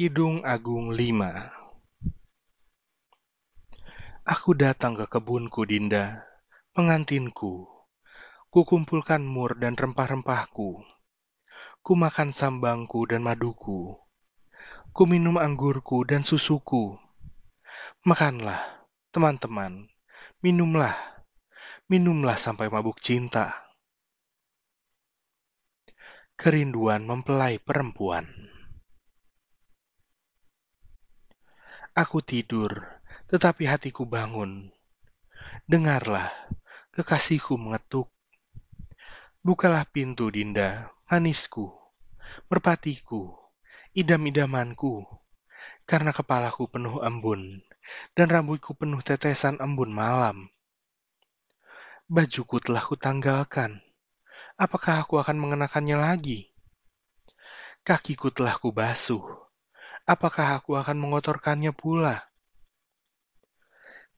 Kidung Agung 5 Aku datang ke kebunku, Dinda, pengantinku. Kukumpulkan mur dan rempah-rempahku. Ku makan sambangku dan maduku. Ku minum anggurku dan susuku. Makanlah, teman-teman, minumlah, minumlah sampai mabuk cinta. Kerinduan mempelai perempuan. Aku tidur, tetapi hatiku bangun. Dengarlah, kekasihku mengetuk. Bukalah pintu, Dinda, manisku, merpatiku, idam-idamanku, karena kepalaku penuh embun, dan rambutku penuh tetesan embun malam. Bajuku telah kutanggalkan, apakah aku akan mengenakannya lagi? Kakiku telah kubasuh, apakah aku akan mengotorkannya pula?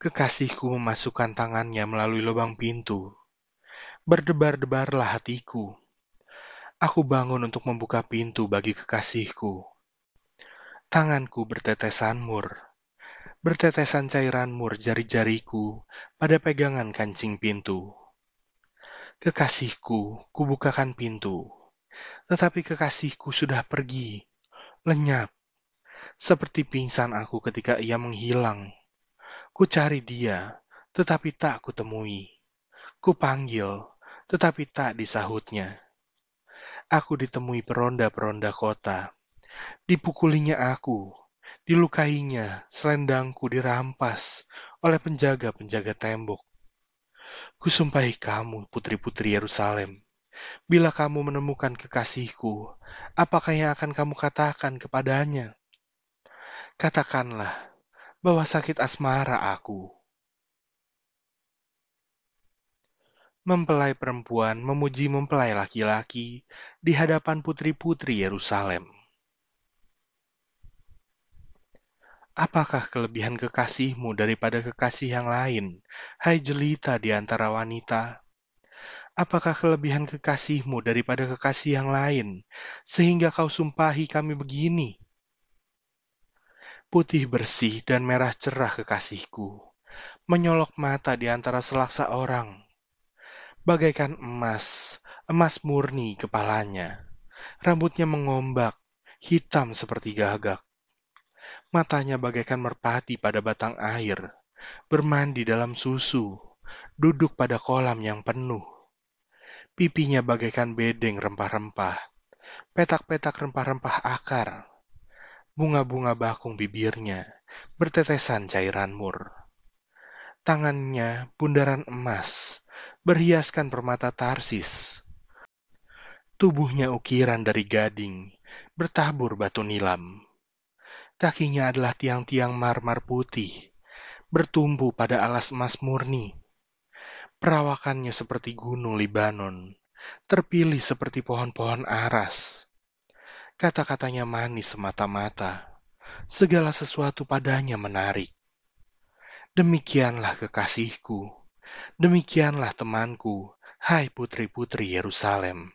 Kekasihku memasukkan tangannya melalui lubang pintu, Berdebar-debarlah hatiku. Aku bangun untuk membuka pintu bagi kekasihku. Tanganku bertetesan mur. Bertetesan cairan mur jari-jariku pada pegangan kancing pintu. Kekasihku, kubukakan pintu. Tetapi kekasihku sudah pergi, lenyap. Seperti pingsan aku ketika ia menghilang. Ku cari dia, tetapi tak kutemui. Ku panggil, tetapi tak disahutnya. Aku ditemui peronda-peronda kota. Dipukulinya aku, dilukainya, selendangku dirampas oleh penjaga-penjaga tembok. Kusumpahi kamu, putri-putri Yerusalem, bila kamu menemukan kekasihku, apakah yang akan kamu katakan kepadanya? Katakanlah bahwa sakit asmara aku, mempelai perempuan memuji mempelai laki-laki di hadapan putri-putri Yerusalem. Apakah kelebihan kekasihmu daripada kekasih yang lain, hai jelita di antara wanita? Apakah kelebihan kekasihmu daripada kekasih yang lain, sehingga kau sumpahi kami begini? Putih bersih dan merah cerah kekasihku, menyolok mata di antara selaksa orang bagaikan emas, emas murni kepalanya. Rambutnya mengombak, hitam seperti gagak. Matanya bagaikan merpati pada batang air, bermandi dalam susu, duduk pada kolam yang penuh. Pipinya bagaikan bedeng rempah-rempah, petak-petak rempah-rempah akar, bunga-bunga bakung bibirnya, bertetesan cairan mur. Tangannya bundaran emas, berhiaskan permata tarsis. Tubuhnya ukiran dari gading, bertabur batu nilam. Kakinya adalah tiang-tiang marmar putih, bertumbuh pada alas emas murni. Perawakannya seperti gunung Libanon, terpilih seperti pohon-pohon aras. Kata-katanya manis semata-mata, segala sesuatu padanya menarik. Demikianlah kekasihku Demikianlah temanku, hai putri-putri Yerusalem.